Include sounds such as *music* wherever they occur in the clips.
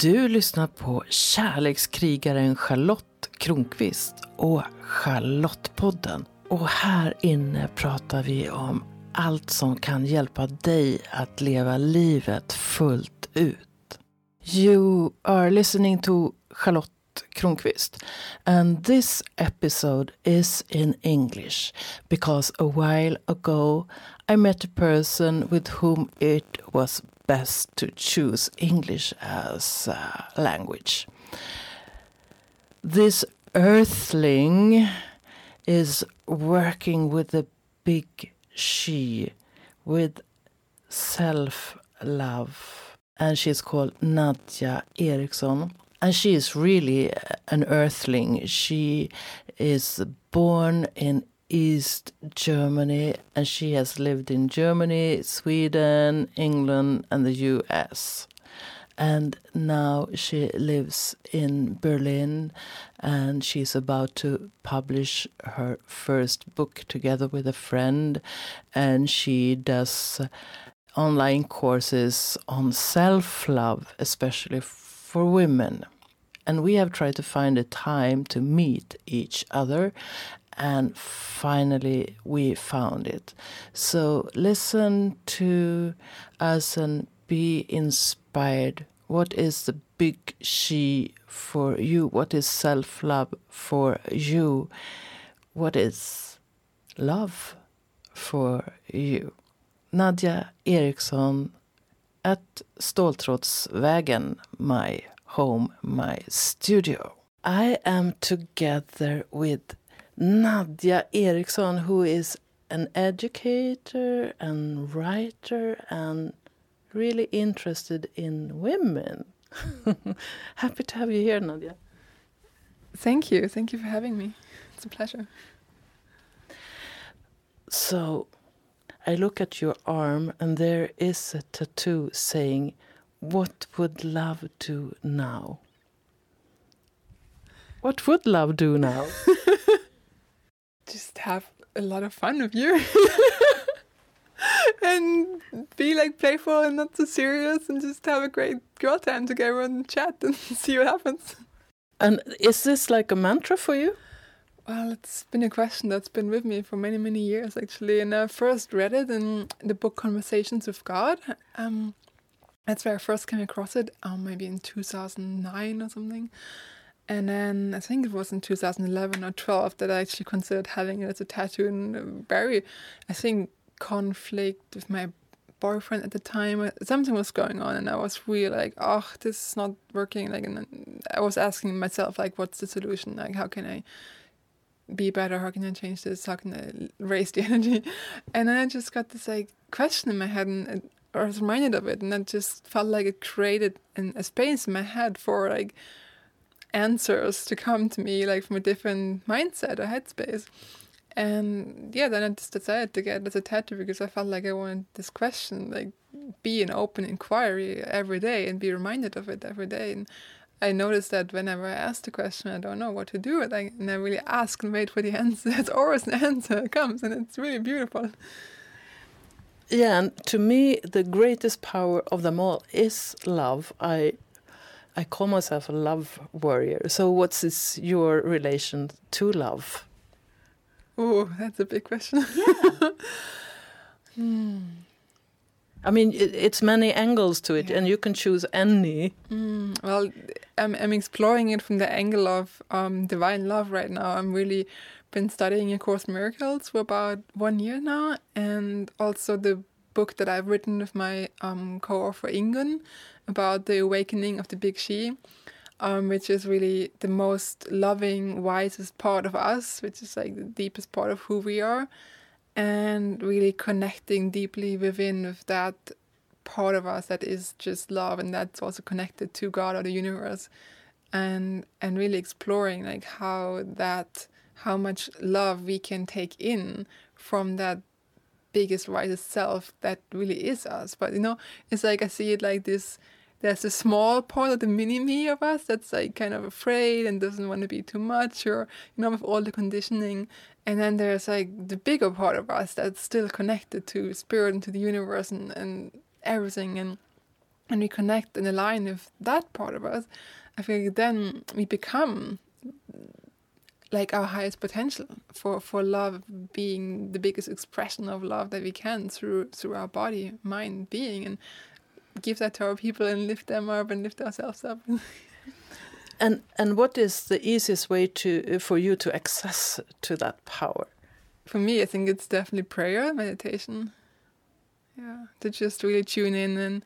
Du lyssnar på kärlekskrigaren Charlotte Kronqvist och Charlottepodden. Och här inne pratar vi om allt som kan hjälpa dig att leva livet fullt ut. You are listening to Charlotte Kronqvist and this episode is in English because a while ago I met a person with whom it was best to choose English as a language. This earthling is working with the big she, with self love, and she's called Nadja Eriksson. And she is really an earthling. She is born in East Germany, and she has lived in Germany, Sweden, England, and the US. And now she lives in Berlin, and she's about to publish her first book together with a friend. And she does online courses on self love, especially for women. And we have tried to find a time to meet each other and finally we found it. So listen to us and be inspired. What is the big she for you? What is self love for you? What is love for you? Nadja Eriksson at Ståltrådsvägen, my home, my studio. I am together with Nadja Eriksson, who is an educator and writer and really interested in women. *laughs* Happy to have you here, Nadja. Thank you. Thank you for having me. It's a pleasure. So, I look at your arm, and there is a tattoo saying, What would love do now? What would love do now? *laughs* just have a lot of fun with you *laughs* and be like playful and not so serious and just have a great girl time together and chat and *laughs* see what happens. And is this like a mantra for you? Well, it's been a question that's been with me for many, many years actually. And I first read it in the book Conversations with God. Um, that's where I first came across it, um, maybe in 2009 or something. And then I think it was in 2011 or 12 that I actually considered having it as a tattoo. And uh, very, I think, conflict with my boyfriend at the time. Uh, something was going on, and I was really like, "Oh, this is not working." Like, and I was asking myself, like, "What's the solution? Like, how can I be better? How can I change this? How can I raise the *laughs* energy?" And then I just got this like question in my head, and uh, I was reminded of it, and it just felt like it created an, a space in my head for like answers to come to me like from a different mindset or headspace. And yeah, then I just decided to get as a tattoo because I felt like I wanted this question, like be an open inquiry every day and be reminded of it every day. And I noticed that whenever I ask the question, I don't know what to do with it. And I really ask and wait for the *laughs* answer. It's always an answer comes, and it's really beautiful. Yeah, and to me, the greatest power of them all is love. I I call myself a love warrior. So, what's this, your relation to love? Oh, that's a big question. *laughs* Yeah. hmm. I mean, it, it's many angles to it, yeah. and you can choose any. Mm, well, I'm, I'm exploring it from the angle of um, divine love right now. I'm really been studying A Course Miracles for about one year now, and also the book that I've written with my um, co-author Ingun about the awakening of the Big She, um, which is really the most loving, wisest part of us, which is like the deepest part of who we are, and really connecting deeply within with that part of us that is just love and that's also connected to God or the universe and and really exploring like how that how much love we can take in from that biggest wisest self that really is us. But you know it's like i see it like this there's a small part of the mini me of us that's like kind of afraid and doesn't want to be too much or you know with all the conditioning. And then there's like the bigger part of us that's still connected to spirit and to the universe and, and everything. And and we connect and align with that part of us, I feel like then we become like our highest potential for for love being the biggest expression of love that we can through through our body, mind, being, and give that to our people and lift them up and lift ourselves up. *laughs* and and what is the easiest way to uh, for you to access to that power? For me, I think it's definitely prayer, meditation. Yeah, to just really tune in and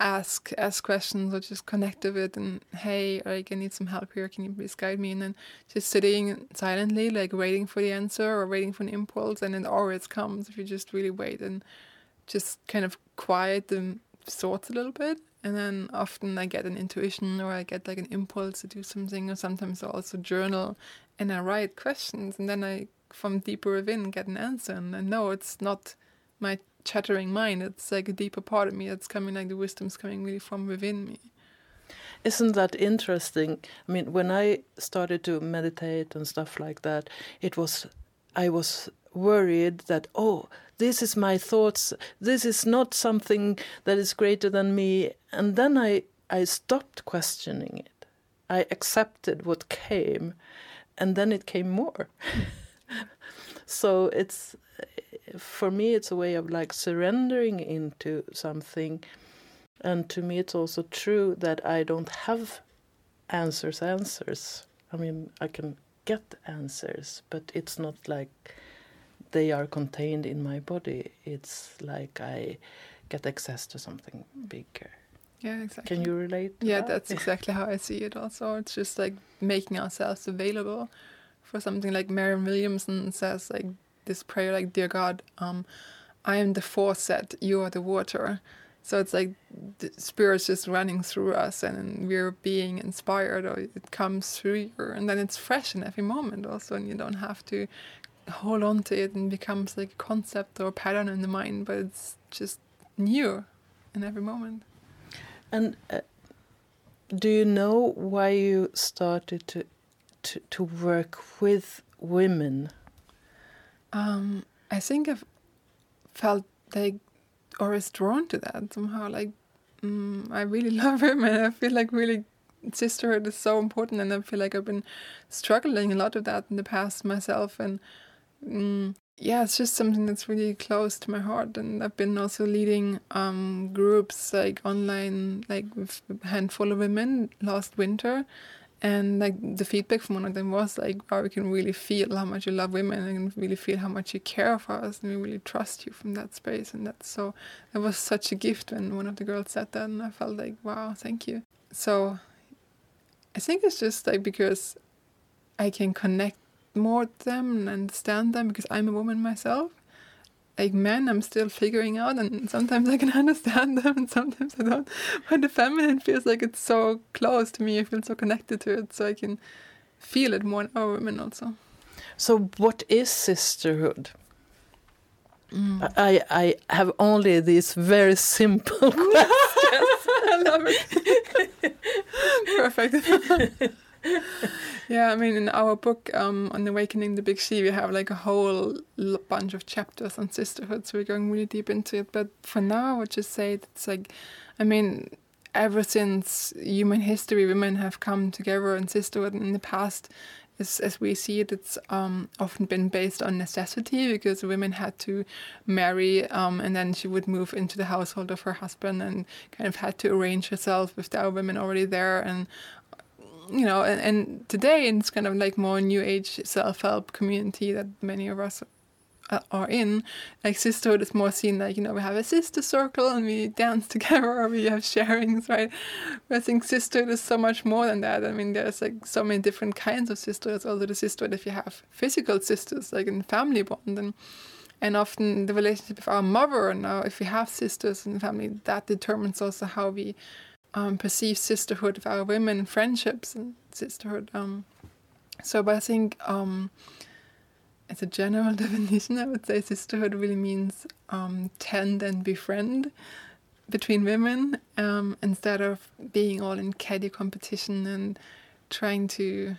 ask ask questions or just connect with it and hey like i need some help here. Can you please guide me? And then just sitting silently like waiting for the answer or waiting for an impulse and it always comes if you just really wait and just kind of quiet the thoughts a little bit. And then often i get an intuition or i get like an impulse to do something or sometimes i also journal and i write questions and then i from deeper within get an answer. And i know it's not my chattering mind. It's like a deeper part of me that's coming, like the wisdom's coming really from within me. Isn't that interesting? I mean, when I started to meditate and stuff like that, it was, I was worried that, oh, this is my thoughts, this is not something that is greater than me. And then I, I stopped questioning it. I accepted what came, and then it came more. *laughs* so it's for me it's a way of like surrendering into something. And to me it's also true that i don't have answers answers. I mean i can get answers but it's not like they are contained in my body. It's like i get access to something bigger. Yeah exactly. can you relate yeah that? that's exactly how i see it also. It's just like making ourselves available for something like Marianne Williamson says like this prayer like dear god um i am the faucet you are the water. So it's like the spirit's just running through us and we're being inspired or it comes through you and then it's fresh in every moment also and you don't have to hold on to it and becomes like a concept or a pattern in the mind but it's just new in every moment. And uh, do you know why you started to to, to work with women um, I think I've felt like or is drawn to that somehow. Like mm, I really *laughs* love him, and I feel like really sisterhood is so important, and I feel like I've been struggling a lot with that in the past myself, and mm, yeah, it's just something that's really close to my heart. And I've been also leading um, groups like online, like with a handful of women last winter, and like the feedback from one of them was like, "Wow, we can really feel how much you love women, and really feel how much you care for us, and we really trust you from that space." And that's so. It was such a gift when one of the girls said that, and I felt like, "Wow, thank you." So, I think it's just like because I can connect more to them and understand them because I'm a woman myself, like men I'm still figuring out and sometimes I can *laughs* understand them and sometimes I don't. But the feminine feels like it's so close to me, I feel so connected to it, so I can feel it more in our women also. So what is sisterhood? Mm. I I have only these very simple *laughs* questions. *laughs* I love it. Perfect. *laughs* yeah, I mean, in our book um, on awakening the big she, we have like a whole bunch of chapters on sisterhood, so we're going really deep into it. But for now, I would just say it's like, I mean, ever since human history, women have come together in sisterhood. In the past, as, as we see it, it's um, often been based on necessity because women had to marry um, and then she would move into the household of her husband and kind of had to arrange herself with the other women already there. And you know, and, and today it's kind of like more new age self help community that many of us are in. Like sisterhood is more seen like you know we have a sister circle and we dance *laughs* together or we have sharings, right? But I think sisterhood is so much more than that. I mean, there's like so many different kinds of sisterhoods. Also, the sisterhood if you have physical sisters, like in family bond and. And often the relationship with our mother, and now if we have sisters in the family, that determines also how we um, perceive sisterhood of our women friendships and sisterhood. Um, so, but I think um, as a general *laughs* definition, I would say sisterhood really means um, tend and befriend between women um, instead of being all in caddy competition and trying to,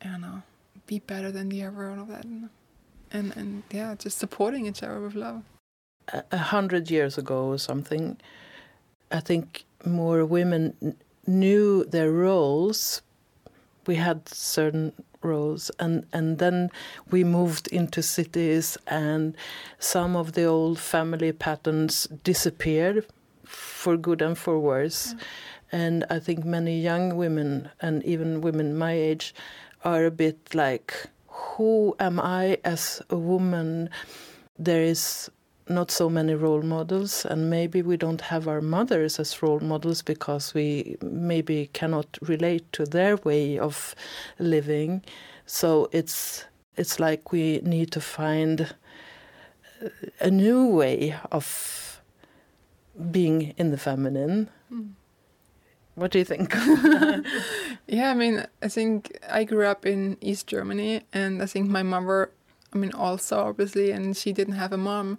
I don't know, be better than the other, all of that. And, and, and yeah, just supporting each other with love. A hundred years ago or something, I think more women knew their roles. We had certain roles, and and then we moved into cities, and some of the old family patterns disappeared, for good and for worse. And I think many young women, and even women my age, are a bit like, who am I as a woman? There is not so many role models, and maybe we don't have our mothers as role models because we maybe cannot relate to their way of living. So it's it's like we need to find a new way of being in the feminine. Mm. What do you think? *laughs* *laughs* Yeah, I mean, I think I grew up in East Germany, and I think my mother, I mean, also obviously, and she didn't have a mom,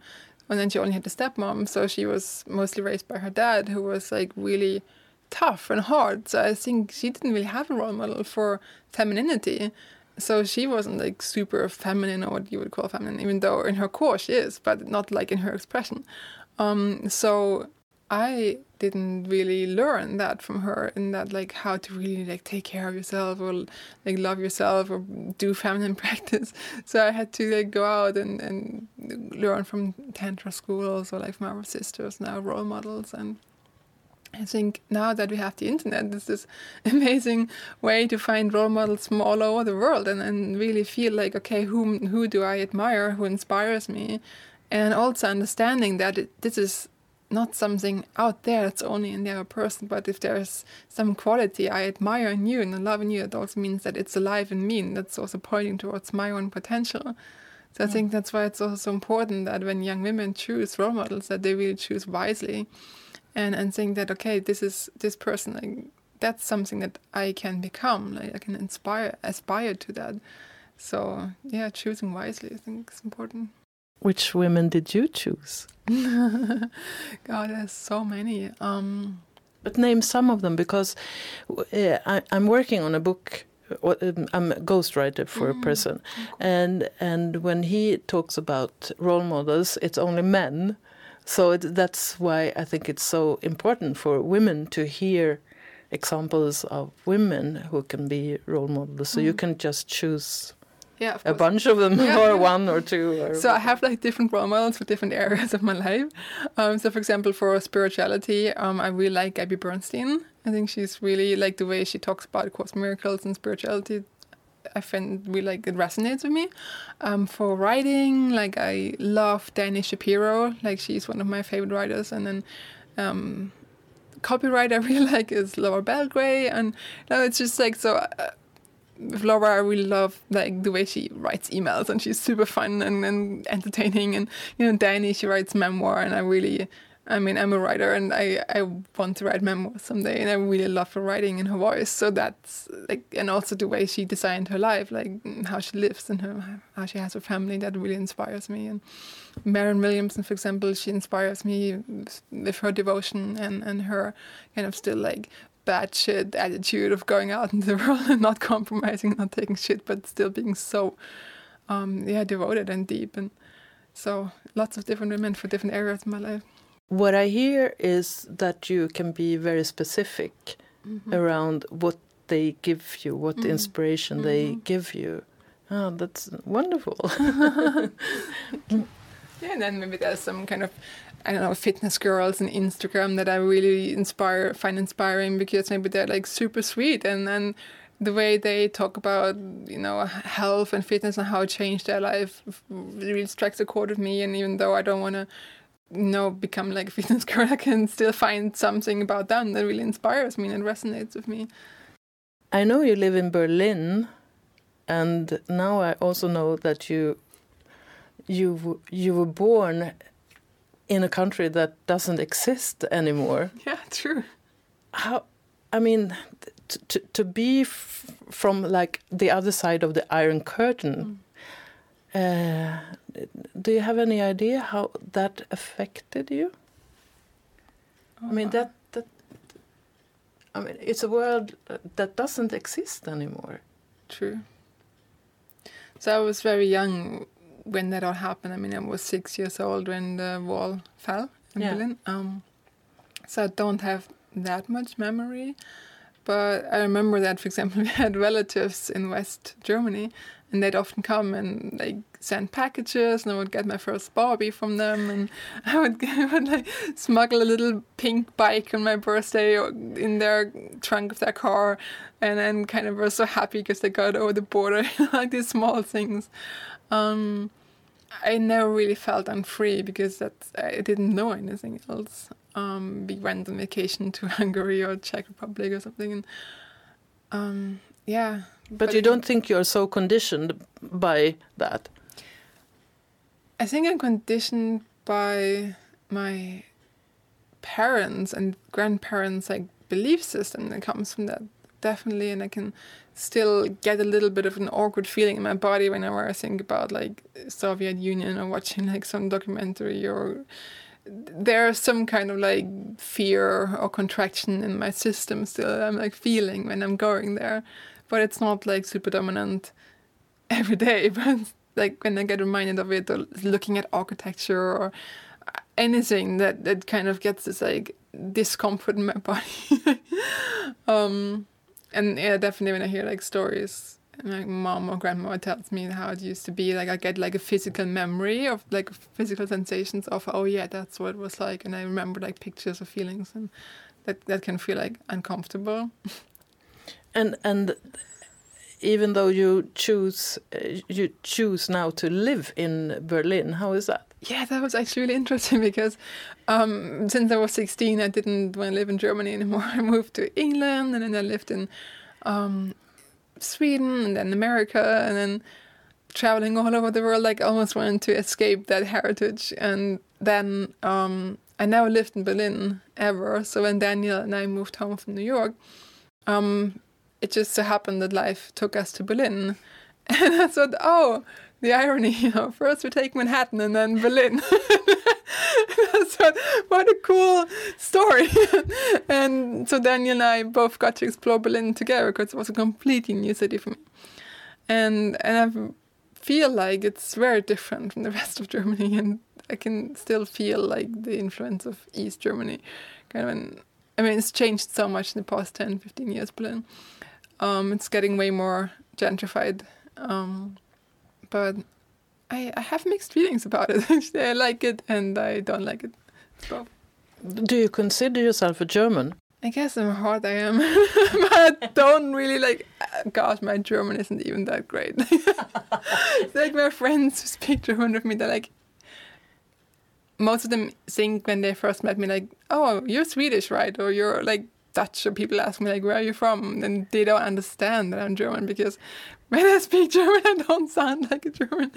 and then she only had a stepmom, so she was mostly raised by her dad, who was like really tough and hard. So I think she didn't really have a role model for femininity. So she wasn't like super feminine or what you would call feminine, even though in her core she is, but not like in her expression. Um, so I didn't really learn that from her in that like how to really like take care of yourself or like love yourself or do feminine *laughs* practice. So I had to like go out and, and learn from tantra schools or like from our sisters now role models and I think now that we have the internet, this *laughs* amazing way to find role models from all over the world and, and really feel like, okay, whom who do I admire, who inspires me, and also understanding that it, this is not something out there that's only in the other person, but if there's some quality I admire in you and I love in you, it also means that it's alive in me, and that's also pointing towards my own potential. So I think that's why it's also so important that when young women choose role models, that they really choose wisely and and saying that okay this is this person like that's something that i can become like i can inspire aspire to that. So yeah choosing wisely i think is important Which women did you choose? *laughs* god there's so many um But name some of them because uh, I, I'm working on a book. uh, um, I'm a ghostwriter for a person, and and when he talks about role models, it's only men. So it, that's why I think it's so important for women to hear examples of women who can be role models. So you can just choose yeah of a bunch of them, *laughs* Yeah. or one or two. Or So I have like different role models for different *laughs* areas of my life. Um, so for example, for spirituality, um, I really like Gabby Bernstein. I think she's really like the way she talks about Course Miracles and spirituality. I find really like it resonates with me. Um, for writing, like I love Dani Shapiro. Like she's one of my favorite writers. And then um, copyright I really *laughs* like is Laura Belgray. And no, it's just like so. Uh, Laura, I really love like the way she writes emails, and she's super fun and, and entertaining. And you know, Dani, she writes memoir, and I really, I mean, I'm a writer, and I I want to write memoirs someday, and I really love her writing and her voice. So that's like, and also the way she designed her life, like how she lives and her how she has her family, that really inspires me. And Marianne Williamson, for example, she inspires me with her devotion and and her kind of still like bad shit attitude of going out into the *laughs* world and not compromising, not taking shit, but still being so, um, yeah, devoted and deep. And so lots of different women for different areas of my life. What I hear is that you can be very specific mm-hmm. around what they give you, what mm-hmm. inspiration they mm-hmm. give you. Oh, that's wonderful. *laughs* *laughs* Yeah, and then maybe there's some kind of I don't know fitness girls on Instagram that I really inspire find inspiring because maybe they're like super sweet. And then the way they talk about you know health and fitness and how it changed their life really strikes a chord with me. And even though I don't want to you know become like a fitness *laughs* girl I can still find something about them that really inspires me and resonates with me. I know you live in Berlin, and now I also know that you you you were born in a country that doesn't exist anymore. *laughs* yeah true How? I mean, t- to to be f- from like the other side of the Iron Curtain. Uh, do you have any idea how that affected you? I mean that that. I mean, it's a world that doesn't exist anymore. True. So I was very young when that all happened. I mean, I was six years old when the wall fell in Yeah. Berlin. Um, so I don't have that much memory. But I remember that, for example, *laughs* we had relatives in West Germany, and they'd often come and like send packages, and I would get my first Barbie from them, and *laughs* I would, I *laughs* would like smuggle a little pink bike on my birthday in their trunk of their car, and then kind of were so happy because they got over the border, like these small things. Um, I never really felt unfree because that I didn't know anything else. Um, we went on vacation to *laughs* Hungary or Czech Republic or something, and um, yeah. But, but you don't think you're so conditioned by that? I think I'm conditioned by my parents and grandparents' like belief system that comes from that definitely, and I can still get a little bit of an awkward feeling in my body whenever I think about like Soviet Union or watching like some documentary or there's some kind of like fear or contraction in my system still I'm like feeling when I'm going there. But it's not like super dominant *laughs* every day *laughs* but like when I get reminded of it or looking at architecture or anything that that kind of gets this like discomfort in my *laughs* body. Um and yeah, definitely when I hear like stories, like mom or grandma tells me how it used to be, like I get like a physical memory of like physical sensations of oh yeah, that's what it was like, and I remember like pictures of feelings, and that that can feel like uncomfortable. *laughs* and and even though you choose uh, you choose now to live in Berlin, how is that? Yeah, that was actually really interesting because um, since I was 16, I didn't want to live in Germany anymore. *laughs* I moved to England and then I lived in um, Sweden and then America and then traveling all over the world. Like, I almost wanted to escape that heritage. And then um, I never lived in Berlin ever. So when Daniel and I moved home from New York, um, it just so happened that life took us to Berlin. *laughs* And I thought, oh, the irony, you *laughs* know, first we take Manhattan and then Berlin. *laughs* so, what a cool story. *laughs* and so Daniel and I both got to explore Berlin together because it was a completely new city for me. And and I feel like it's very different from the rest of Germany and I can still feel like the influence of East Germany. Kind of an, I mean, it's changed so much in the past 10, 15 years, Berlin. Um, it's getting way more gentrified. Um, but I, I have mixed feelings about it. Actually, *laughs* I like it and I don't like it. So. Do you consider yourself a German? I guess I'm hard I am, *laughs* but I don't really like. Gosh, my German isn't even that great. *laughs* like my friends who speak German with me, they're like, most of them think when they first met me, like, "Oh, you're Swedish, right?" Or "You're like Dutch." Or people ask me like, "Where are you from?" And they don't understand that I'm German because when I speak German, I don't sound like a German.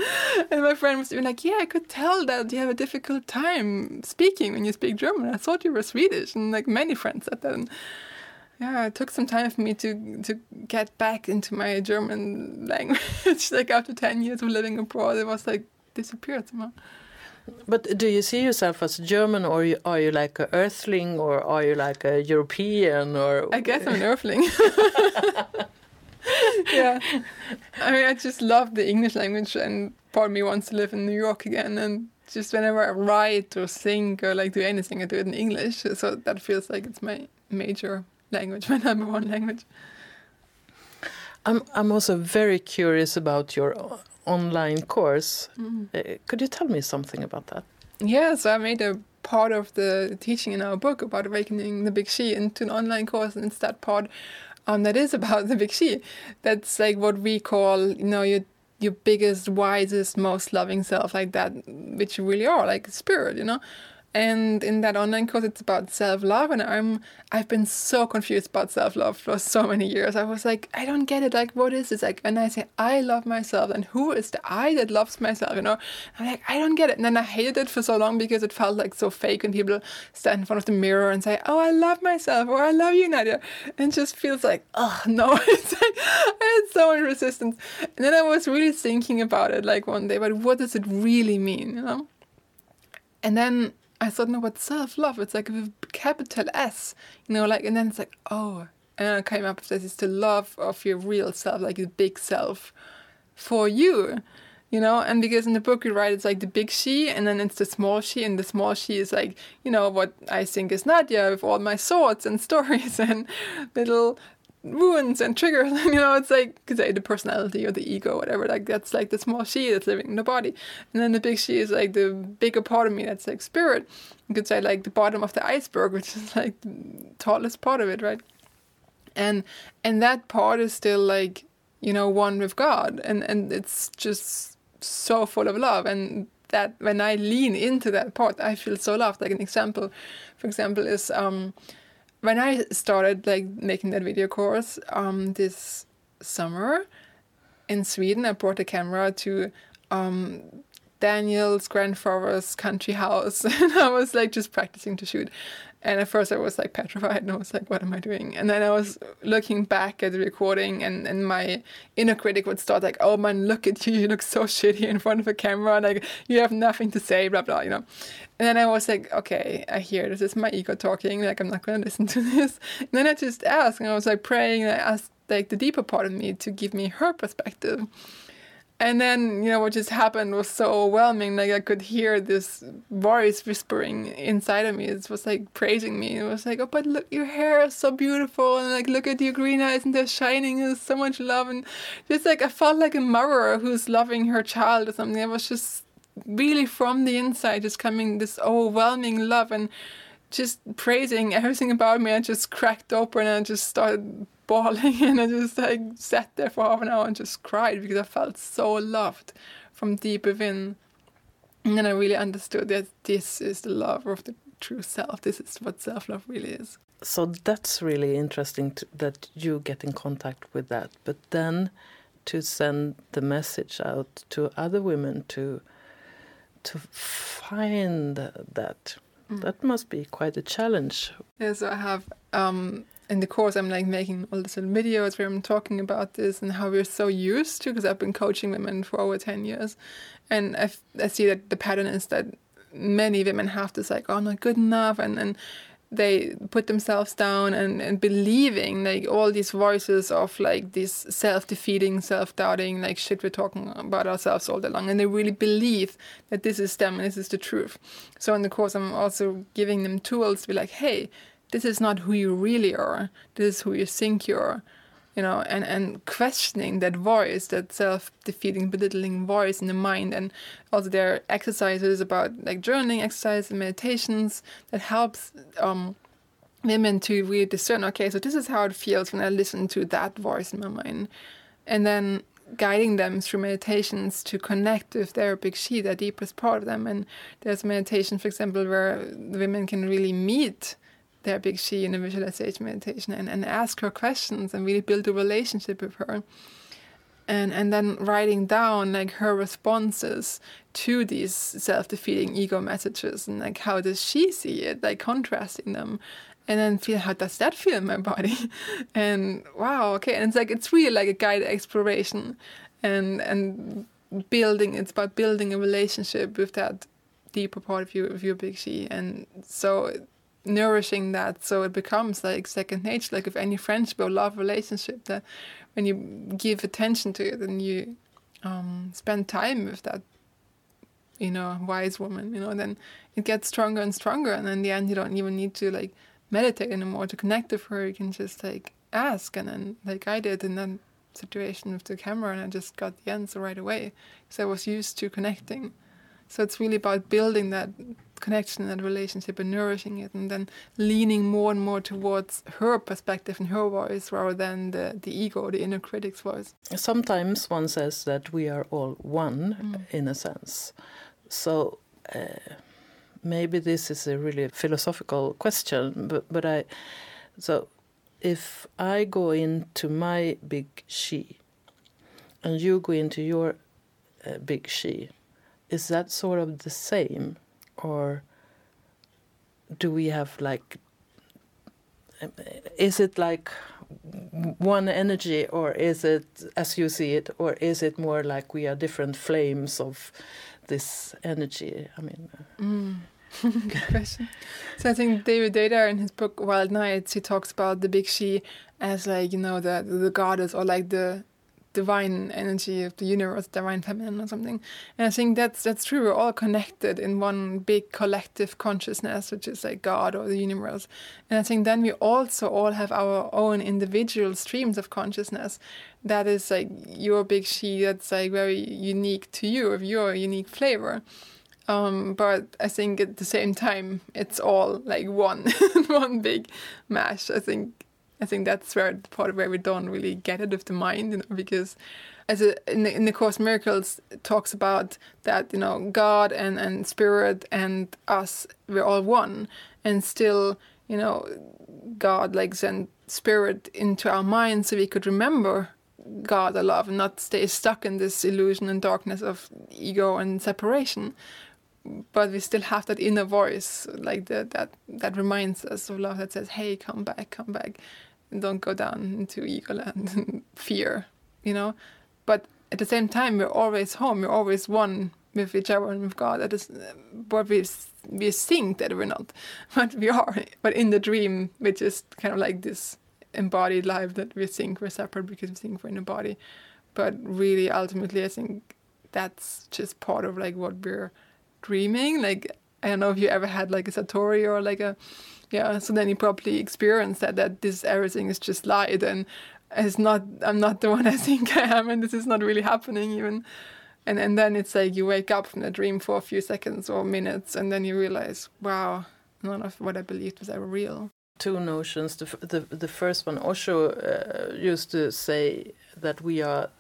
And my friend was even like, Yeah, I could tell that you have a difficult time speaking when you speak German. I thought you were Swedish. And like many friends said that. And yeah, it took some time for me to to get back into my German *laughs* language. like after 10 years of living abroad, it was like disappeared somehow. But do you see yourself as German, or are you like an Earthling, or are you like a European, or? I guess I'm an Earthling. *laughs* *laughs* yeah. *laughs* I mean, I just love the English language, and part of me wants to live in New York again. And just whenever I write or think or like do anything, I do it in English. So that feels like it's my major language, *laughs* my number one language. I'm I'm also very curious about your online course. Mm. Uh, could you tell me something about that? Yeah, so I made a part of the teaching in our book about awakening the big she into an online course, and it's that part um, that is about the big she. That's like what we call, you know, your your biggest, wisest, most loving self, like that, which you really are, like spirit, you know. And in that online course, it's about self love, and I'm I've been so confused about self love for so many years. I was like, I don't get it. Like, what is this? Like, and I say I love myself, and who is the I that loves myself? You know, I'm like, I don't get it. And then I hated it for so long because it felt like so fake when people stand in front of the mirror and say, Oh, I love myself, or I love you, Nadja, and just feels like, oh *laughs* no, it's like I had so much resistance. And then I was really thinking about it, like one day, but what does it really mean? You know. And then I thought, no, but self love, it's like a capital S, you know, like, and then it's like, oh, and I came up with this is the love of your real self, like the big self for you. you know and because in the book you write it's like the big she and then it's the small she and the small she is like you know what i think is Nadja with all my thoughts and *laughs* stories and little wounds and triggers *laughs* you know it's like say the personality or the ego whatever like that's like the small she that's living in the body. And then the big she is like the bigger part of me that's like spirit. You could say like the bottom of the iceberg *laughs* which is like the tallest part of it right? And and that part is still like you know one with god. And and it's just so full of love. And that when i lean into that part i feel so loved. Like an example for example is um when I started like making that video course um, this summer in Sweden, I brought a camera to um, Daniel's grandfather's country house, *laughs* and I was like just practicing to shoot. And at first, I was like petrified, and I was like, "What am I doing?" And then I was looking back at the recording, and, and my inner critic would start like, "Oh man, look at you! You look so shitty in front of a camera. Like you have nothing to say, blah blah." You know. And then I was like, okay, I hear this is my ego talking. Like, I'm not going to listen to *laughs* this. And then I just asked, and I was like praying, and I asked like the deeper part of me to give me her perspective. And then, you know, what just happened was so overwhelming. Like, I could hear this voice whispering inside of me. It was like praising me. It was like, oh, but look, your hair is so beautiful. And like, look at your green eyes and they're shining. There's so much love. And just like, I felt like a mother who's loving her child or something. I was just really from the inside just coming this overwhelming love and just praising everything about me. I just cracked open and I just started bawling *laughs* and I just like sat there for half an hour and just cried because I felt so loved from deep within. And then I really understood that this is the love of the true self. This is what self love really is. So that's really interesting to, that you get in contact with that. But then to send the message out to other women to to find that mm. that must be quite a challenge yeah so i have um in the course i'm like making all these little videos where i'm talking about this and how we're so used to because i've been coaching women for over 10 years. And I, see that the pattern is that many women have this like oh i'm not good enough and and they put themselves down and, and believing like all these voices of like this self-defeating self-doubting like shit we're talking about ourselves all day long. And they really believe that this is them and this is the truth. So in the course i'm also giving them tools to be like hey this is not who you really are this is who you think you are you know, and, and questioning that voice, that self defeating, belittling voice in the mind. And also, there are exercises about like journaling exercises and meditations that helps um, women to really discern okay, so this is how it feels when I listen to that voice in my mind. And then guiding them through meditations to connect with their big she, their deepest part of them. And there's meditation, for example, where the women can really meet their big she in a visualization meditation and, and ask her questions and really build a relationship with her. And and then writing down like her responses to these self-defeating ego messages and like how does she see it like contrasting them. And then feel how does that feel in my body? *laughs* And wow okay. And it's like it's really like a guided exploration and and building it's about building a relationship with that deeper part of you of your big she. And so nourishing that so it becomes like second nature. Like if any friendship or love relationship that when you give attention to it and you um, spend time with that you know wise woman you know then it gets stronger and stronger and in the end you don't even need to like meditate anymore. To connect with her you can just like ask and then like i did in that situation with the camera and i just got the answer right away. Because i was used to connecting so it's really about building that connection and that relationship and nourishing it and then leaning more and more towards her perspective and her voice rather than the, the ego, the inner critic's voice. Sometimes one says that we are all one mm. in a sense. So uh, maybe this is a really philosophical question, but, but I, so if I go into my big she and you go into your uh, big she, is that sort of the same? or do we have like is it like one energy or is it as you see it or is it more like we are different flames of this energy i mean uh, mm. *laughs* good question so i think david Deida in his book wild nights he talks about the big she as like you know the the goddess or like the divine energy of the universe, divine feminine or something. And I think that's that's true. We're all connected in one big collective consciousness, which is like God or the universe. And I think then we also all have our own individual streams of consciousness. That is like your big she. That's like very unique to you, of your unique flavor. Um, but I think at the same time, it's all like one, *laughs* one big mash. I think I think that's where the part where we don't really get it of the mind, you know, because as a, in the in the Course Miracles talks about that you know God and and Spirit and us we're all one, and still you know God like sent Spirit into our mind so we could remember God or love and not stay stuck in this illusion and darkness of ego and separation. But we still have that inner voice, like the, that that reminds us of love that says, "Hey, come back, come back." Don't go down into ego land and *laughs* fear, you know. But at the same time, we're always home. We're always one with each other and with God. That is what we we think that we're not, *laughs* but we are. But in the dream, which is kind of like this embodied life that we think we're separate because we think we're in a body. But really, ultimately, I think that's just part of like what we're dreaming. Like I don't know if you ever had like a satori or like a yeah so then you probably experience that that this everything is just light and it's not i'm not the *laughs* one i think i am and this is not really happening even and and then it's like you wake up from the dream for a few seconds or minutes and then you realize wow none of what i believed was ever real two notions the the, the first one osho uh, used to say that we are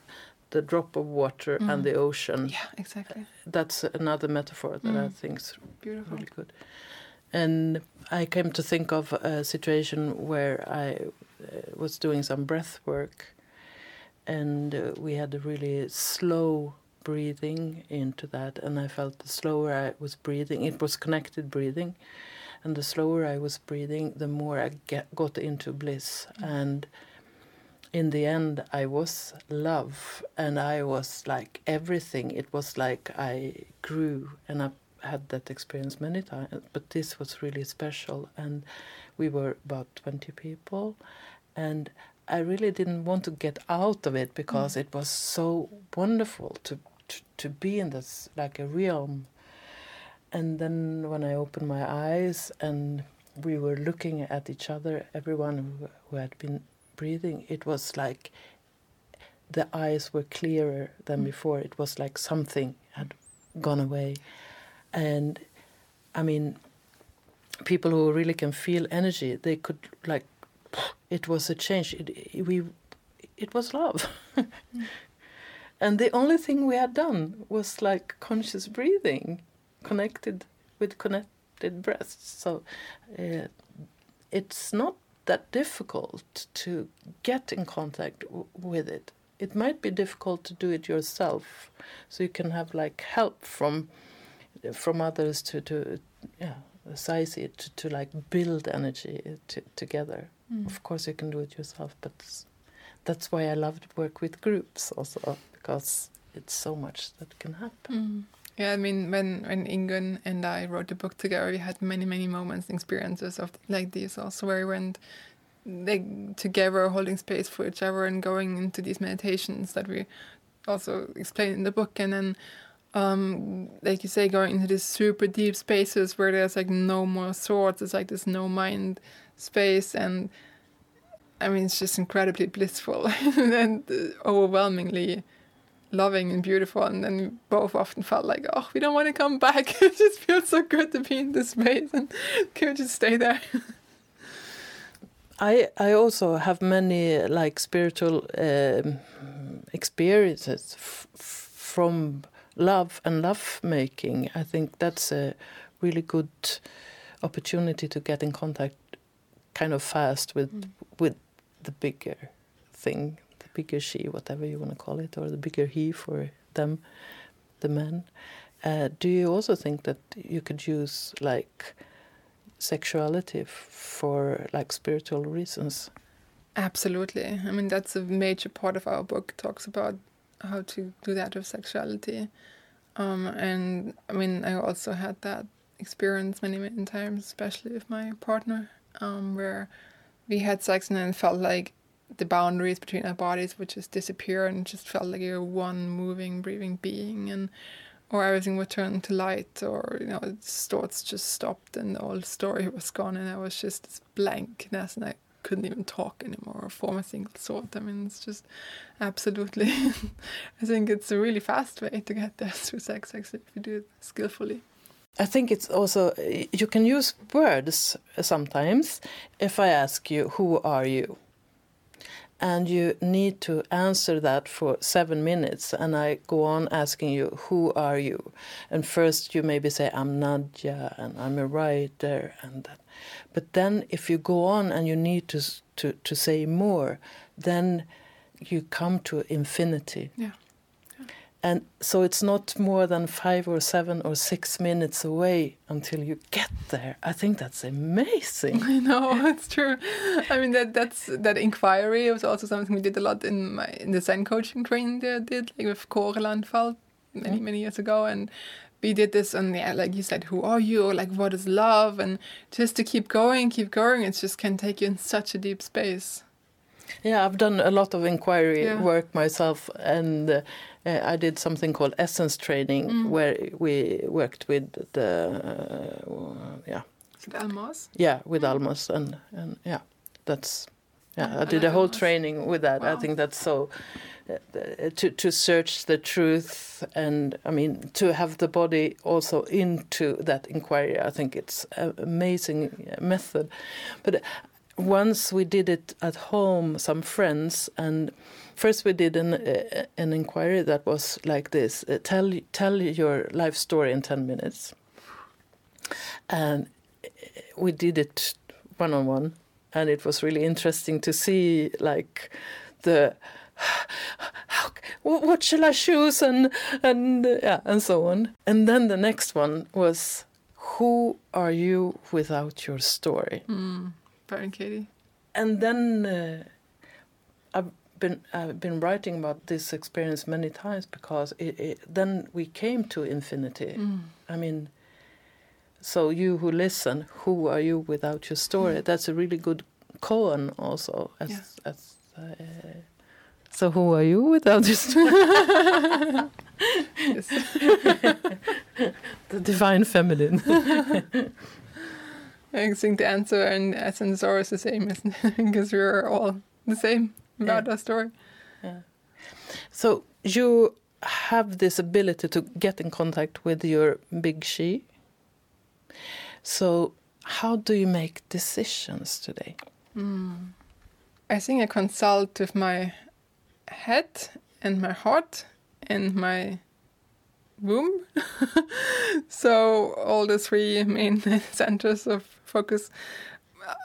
the drop of water mm. and the ocean yeah exactly that's another metaphor that mm. i think is Beautiful. really good and I came to think of a situation where I uh, was doing some breath work, and uh, we had a really slow breathing into that, and I felt the slower I was breathing, it was connected breathing, and the slower I was breathing, the more I get, got into bliss, mm. and in the end, I was love, and I was like everything. It was like I grew, and I had that experience many times, but this was really special. And we were about 20 people. And I really didn't want to get out of it because mm. it was so wonderful to, to, to be in this like a realm. And then when I opened my eyes and we were looking at each other, everyone who, who had been breathing, it was like the eyes were clearer than mm. before. It was like something had gone away and I mean, people who really can feel energy, they could like, it was a change. It, we, it was love. *laughs* And the only thing we had done was like conscious breathing, connected with connected breaths. So uh, it's not that difficult to get in contact with it. It might be difficult to do it yourself, so you can have like help from from others to to yeah size it to, to like build energy to, together. Mm. Of course, you can do it yourself, but that's why I love to work with groups also because it's so much that can happen. Mm. Yeah, I mean, when when Ingun and I wrote the book together, we had many many moments, experiences of like this also, where we went like together, holding space for each other, and going into these meditations that we also explain in the book, and then um, like you say, going into these super deep spaces where there's like no more thoughts. It's like this no mind space, and I mean, it's just incredibly blissful *laughs* and overwhelmingly loving and beautiful. And then we both often felt like, oh, we don't want to come back. *laughs* it just feels so good to be in this space, and can we just stay there? I I also have many like spiritual um, experiences from love and love making, I think that's a really good opportunity to get in contact kind of fast with mm. with the bigger thing, the bigger she, whatever you want to call it, or the bigger he for them, the men. Uh, do you also think that you could use like sexuality for like spiritual reasons? Absolutely. I mean, that's a major part of our book. Talks about how to do that with sexuality. Um, and I mean, I also had that experience many, many times, especially with my partner, um, where we had sex and then felt like the boundaries between our bodies would just disappear and just felt like you're one moving, breathing being, and or everything would turn to light, or you know, thoughts just stopped and the whole story *laughs* was gone, and I was just this blankness, and I couldn't even talk anymore or form a single thought. I mean, it's just absolutely. *laughs* I think it's a really fast way to get there *laughs* through sex, actually, if you do it skillfully. I think it's also you can use words sometimes. If I ask you, "Who are you?" and you need to answer that for seven minutes, and I go on asking you, "Who are you?" and first you maybe say, "I'm Nadja, and I'm a writer," and that. But then if you go on and you need to to to say more, then you come to infinity. Yeah. And so it's not more than five or seven or six minutes away until you get there. I think that's amazing. *laughs* I know *laughs* it's true. I mean that that's that inquiry was also something we did a lot in my in the Zen coaching training that I did like with Kåre Landfald many many years ago and we did this and yeah like you said who are you or like what is love and just to keep going keep going it just can take you in such a deep space yeah i've done a lot of inquiry Yeah. work myself and uh, i did something called essence training Mm. where we worked with the uh, yeah with it Almaas? yeah with Almaas and and yeah that's yeah i did a whole training with that. I think that's so uh, to to search the truth and i mean to have the body also into that inquiry i think it's an amazing method. But once we did it at home some friends and first we did an uh, an inquiry that was like this uh, tell tell your life story in 10 minutes. And we did it one on one and it was really interesting to see like the how, what shall I choose and and yeah and so on and then the next one was who are you without your story Mm. Byron Katie. and then uh, I've been I've been writing about this experience many times because it, it, then we came to infinity. Mm. I mean, so you who listen, who are you without your story? That's a really good koan also. As, Yeah. as uh, so who are you without your story? *laughs* *laughs* The divine feminine. *laughs* I think the answer in essence is always the same, isn't it? because we're all the same about Yeah. our story. Yeah. so you have this ability to get in contact with your big she. So how do you make decisions today? Mm. I think I consult with my head and my heart and my womb. *laughs* so all the three main *laughs* centers of focus.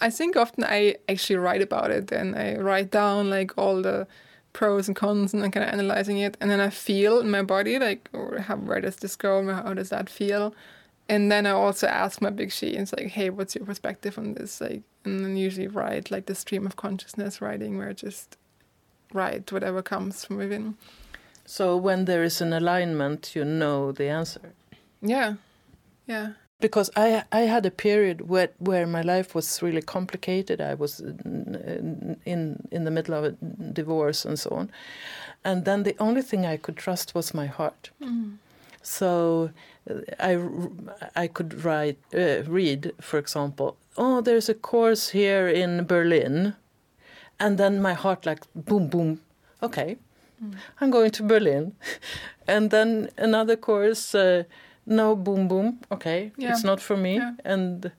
I think often I actually write about it and I write down like all the pros and cons and I'm kind of analyzing it and then I feel in my body like how where does this go how does that feel and then I also ask my big she and it's like hey what's your perspective on this like and then usually write like the stream of consciousness writing where I just write whatever comes from within So when there is an alignment, you know the answer. yeah yeah Because I I had a period where where my life was really complicated. I was in in, in the middle of a divorce and so on, and then the only thing I could trust was my heart. mm. So I, I could write, uh, read, for example, oh, there's a course here in Berlin. And then my heart like, boom, boom, okay, Mm. I'm going to Berlin. *laughs* and then another course, uh, no, boom, boom, okay, Yeah. it's not for me. Yeah. And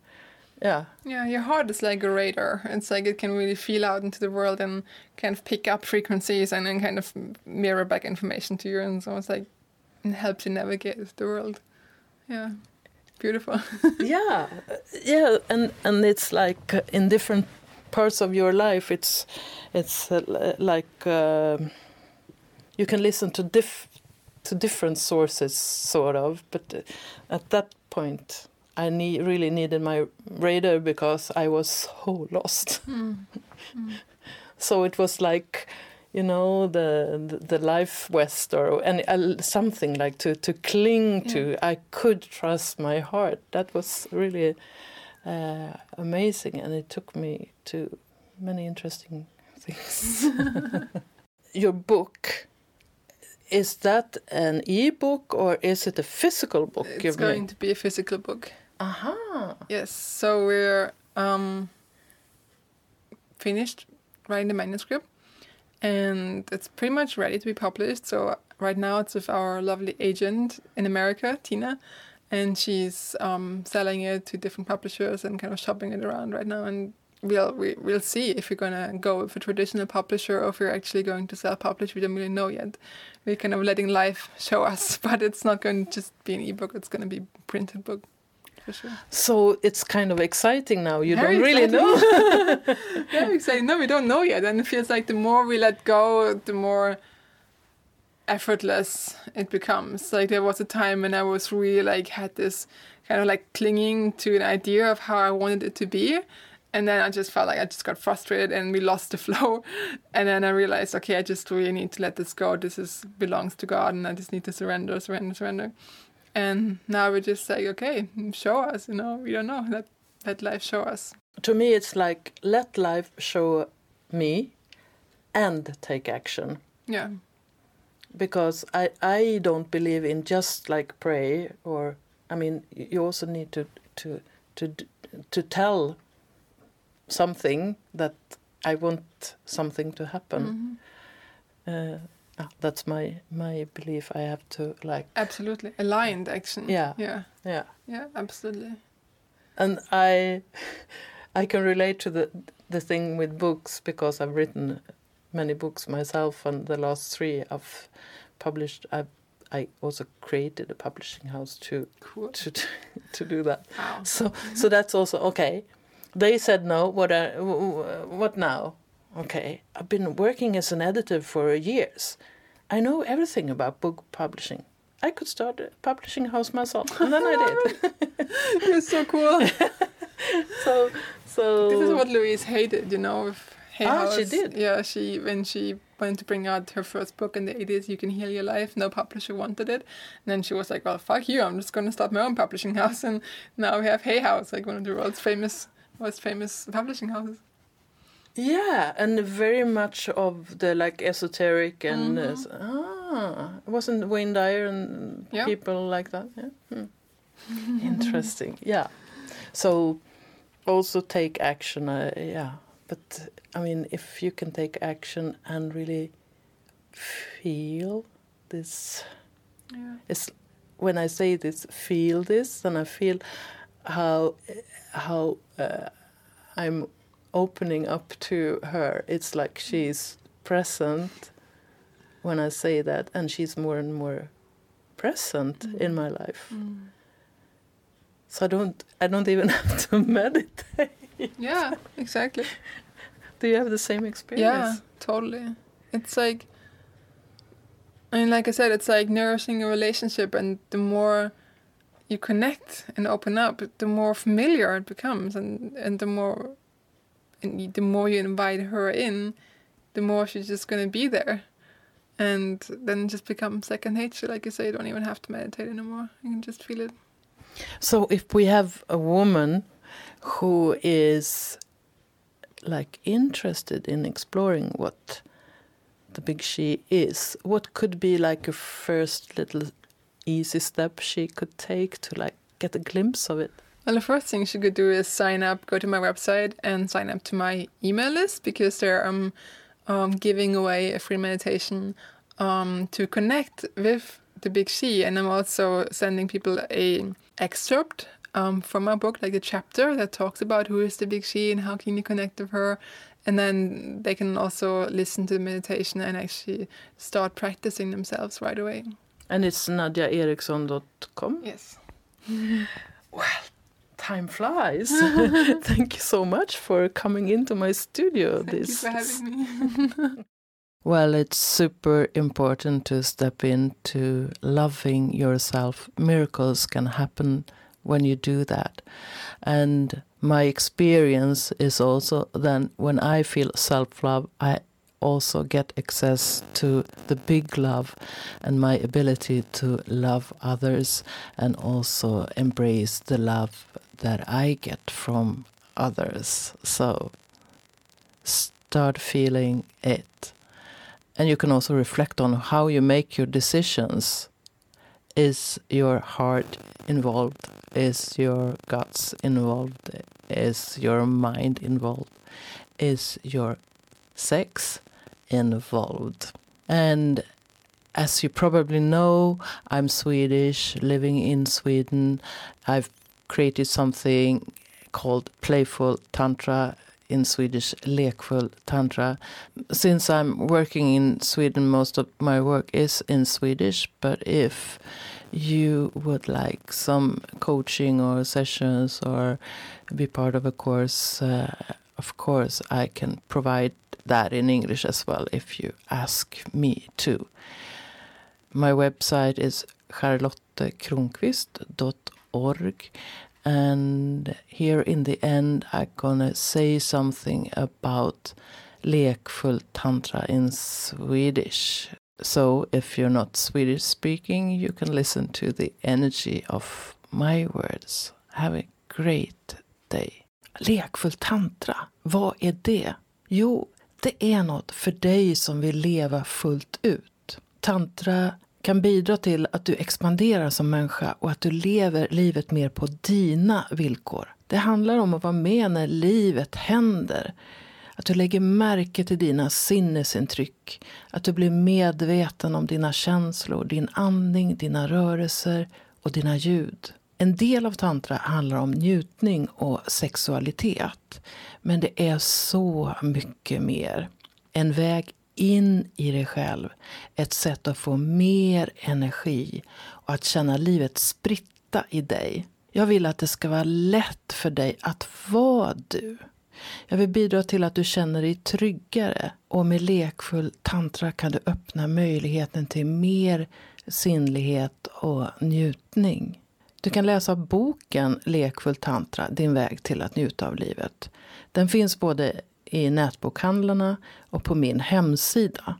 yeah, Yeah, your heart is like a radar. It's like it can really feel out into the world and kind of pick up frequencies and then kind of mirror back information to you. And so it's like it helps you navigate the world. Yeah, beautiful. *laughs* yeah, uh, yeah, and and it's like uh, in different parts of your life, it's it's uh, like um you can listen to diff to different sources, sort of. But uh, at that point, I need really needed my radar because I was so *laughs* lost. Mm. So it was like. You know the, the the life vest or any uh, something like to to cling to. I could trust my heart. That was really uh, amazing, and it took me to many interesting things. *laughs* Your book is that an e-book or is it a physical book? It's going made? to be a physical book. Aha. Yes, so we're um, finished writing the manuscript, and it's pretty much ready to be published. So right now it's with our lovely agent in America, Tina, and she's um, selling it to different publishers and kind of shopping it around right now. And we'll we, we'll see if we're gonna go with a traditional publisher or if we're actually going to self-publish. We don't really know yet. We're kind of letting life show us, *laughs* but it's not going to just be an ebook. It's going to be printed book for sure. So it's kind of exciting now. You Very don't really exciting. know. *laughs* yeah, exciting. No, we don't know yet, and it feels like the more we let go, the more effortless it becomes. Like there was a time when I was really like had this kind of like clinging to an idea of how I wanted it to be. And then I just felt like I just got frustrated and we lost the *laughs* flow. And then I realized, okay, I just really need to let this go. This is belongs to God and I just need to surrender, surrender, surrender. And now we're just like, okay, show us, you know, we don't know. Let let life show us. to me, it's like let life show me and take action. Yeah. because I I don't believe in just like pray or I mean you also need to to to to tell something that I want something to happen. Mhm. Uh, ah, Ah, that's my my belief. I have to like Absolutely. Aligned action. Yeah. Yeah. yeah, Yeah, absolutely. and I *laughs* I can relate to the the thing with books because I've written many books myself, and the last three I've published. I I also created a publishing house to Cool. to *laughs* to do that. Wow. So so mm-hmm. that's also okay. They said no. What I, w- w- what now? Okay, I've been working as an editor for years. I know everything about book publishing. I could start a publishing house myself, and then I did. *laughs* You're so cool. *laughs* so so this is what Louise Hay did, you know, with Hay Ah, House. she did? Yeah, she when she wanted to bring out her first book in the 80s, You Can Heal Your Life, no publisher wanted it. And then she was like, well, fuck you, I'm just going to start my own publishing house. And now we have Hay House, like one of the world's famous, most famous publishing houses. Yeah, and very much of the like esoteric and Mhm. s- ah, wasn't Wayne Dyer and Yeah. people like that. Yeah, Hmm. *laughs* interesting. Yeah, so also take action. Uh, yeah, but I mean, if you can take action and really feel this, Yeah. it's when I say this, feel this, then I feel how how uh, I'm opening up to her. It's like she's present when I say that, and she's more and more present in my life. Mm. So I don't I don't even *laughs* have to meditate. Yeah, exactly. *laughs* Do you have the same experience? Yeah, totally. It's like, I mean, like I said, it's like nourishing a relationship, and the more you connect and open up, the more familiar it becomes, and and the more, and the more you invite her in, the more she's just gonna be there, and then just becomes second nature. Like you say, you don't even have to meditate anymore. You can just feel it. So if we have a woman who is like interested in exploring what the big she is, what could be like a first little easy step she could take to like get a glimpse of it? Well, the first thing she could do is sign up, go to my website, and sign up to my email list because there I'm um, giving away a free meditation um, to connect with the Big She, and I'm also sending people a excerpt um, from my book, like a chapter that talks about who is the Big She and how can you connect with her, and then they can also listen to the meditation and actually start practicing themselves right away. And it's nadjaeriksson.com. Yes. *laughs* Time flies. *laughs* *laughs* Thank you so much for coming into my studio. Thank this you for having me. *laughs* Well, it's super important to step into loving yourself. Miracles can happen when you do that. And my experience is also then when I feel self love, I also get access to the big love and my ability to love others and also embrace the love that I get from others. So, start feeling it. And you can also reflect on how you make your decisions. Is your heart involved? Is your guts involved? Is your mind involved? Is your sex involved? And as you probably know, I'm Swedish, living in Sweden. I've created something called Playful Tantra, in Swedish, lekfull tantra. Since I'm working in Sweden, most of my work is in Swedish, but if you would like some coaching or sessions or be part of a course, uh, of course, I can provide that in English as well if you ask me to. My website is charlottekronqvist.org org. and here in the end, I'm gonna say something about lekfull tantra in Swedish. So if you're not Swedish speaking, you can listen to the energy of my words. Have a great day. Lekfull tantra, vad är det? Jo, det är något för dig som vill leva fullt ut. Tantra kan bidra till att du expanderar som människa och att du lever livet mer på dina villkor. Det handlar om att vara med när livet händer. Att du lägger märke till dina sinnesintryck. Att du blir medveten om dina känslor, din andning, dina rörelser och dina ljud. En del av tantra handlar om njutning och sexualitet. Men det är så mycket mer. En väg in i dig själv. Ett sätt att få mer energi och att känna livet spritta i dig. Jag vill att det ska vara lätt för dig att vara du. Jag vill bidra till att du känner dig tryggare och med lekfull tantra kan du öppna möjligheten till mer sinnlighet och njutning. Du kan läsa boken Lekfull tantra, din väg till att njuta av livet. Den finns både i nätbokhandlarna och på min hemsida.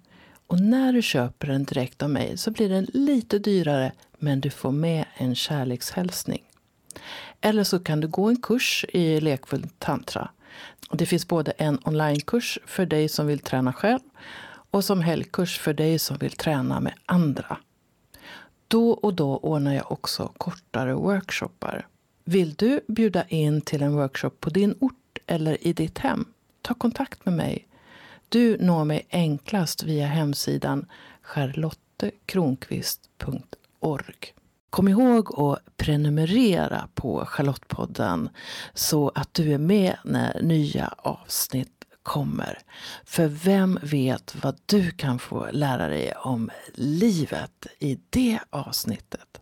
Och när du köper den direkt av mig så blir den lite dyrare men du får med en kärlekshälsning. Eller så kan du gå en kurs i lekfull tantra. Det finns både en onlinekurs för dig som vill träna själv och som helgkurs för dig som vill träna med andra. Då och då ordnar jag också kortare workshoppar. Vill du bjuda in till en workshop på din ort eller i ditt hem? Ta kontakt med mig. Du når mig enklast via hemsidan charlottekronqvist.org. Kom ihåg att prenumerera på Charlottepodden så att du är med när nya avsnitt kommer. För vem vet vad du kan få lära dig om livet i det avsnittet?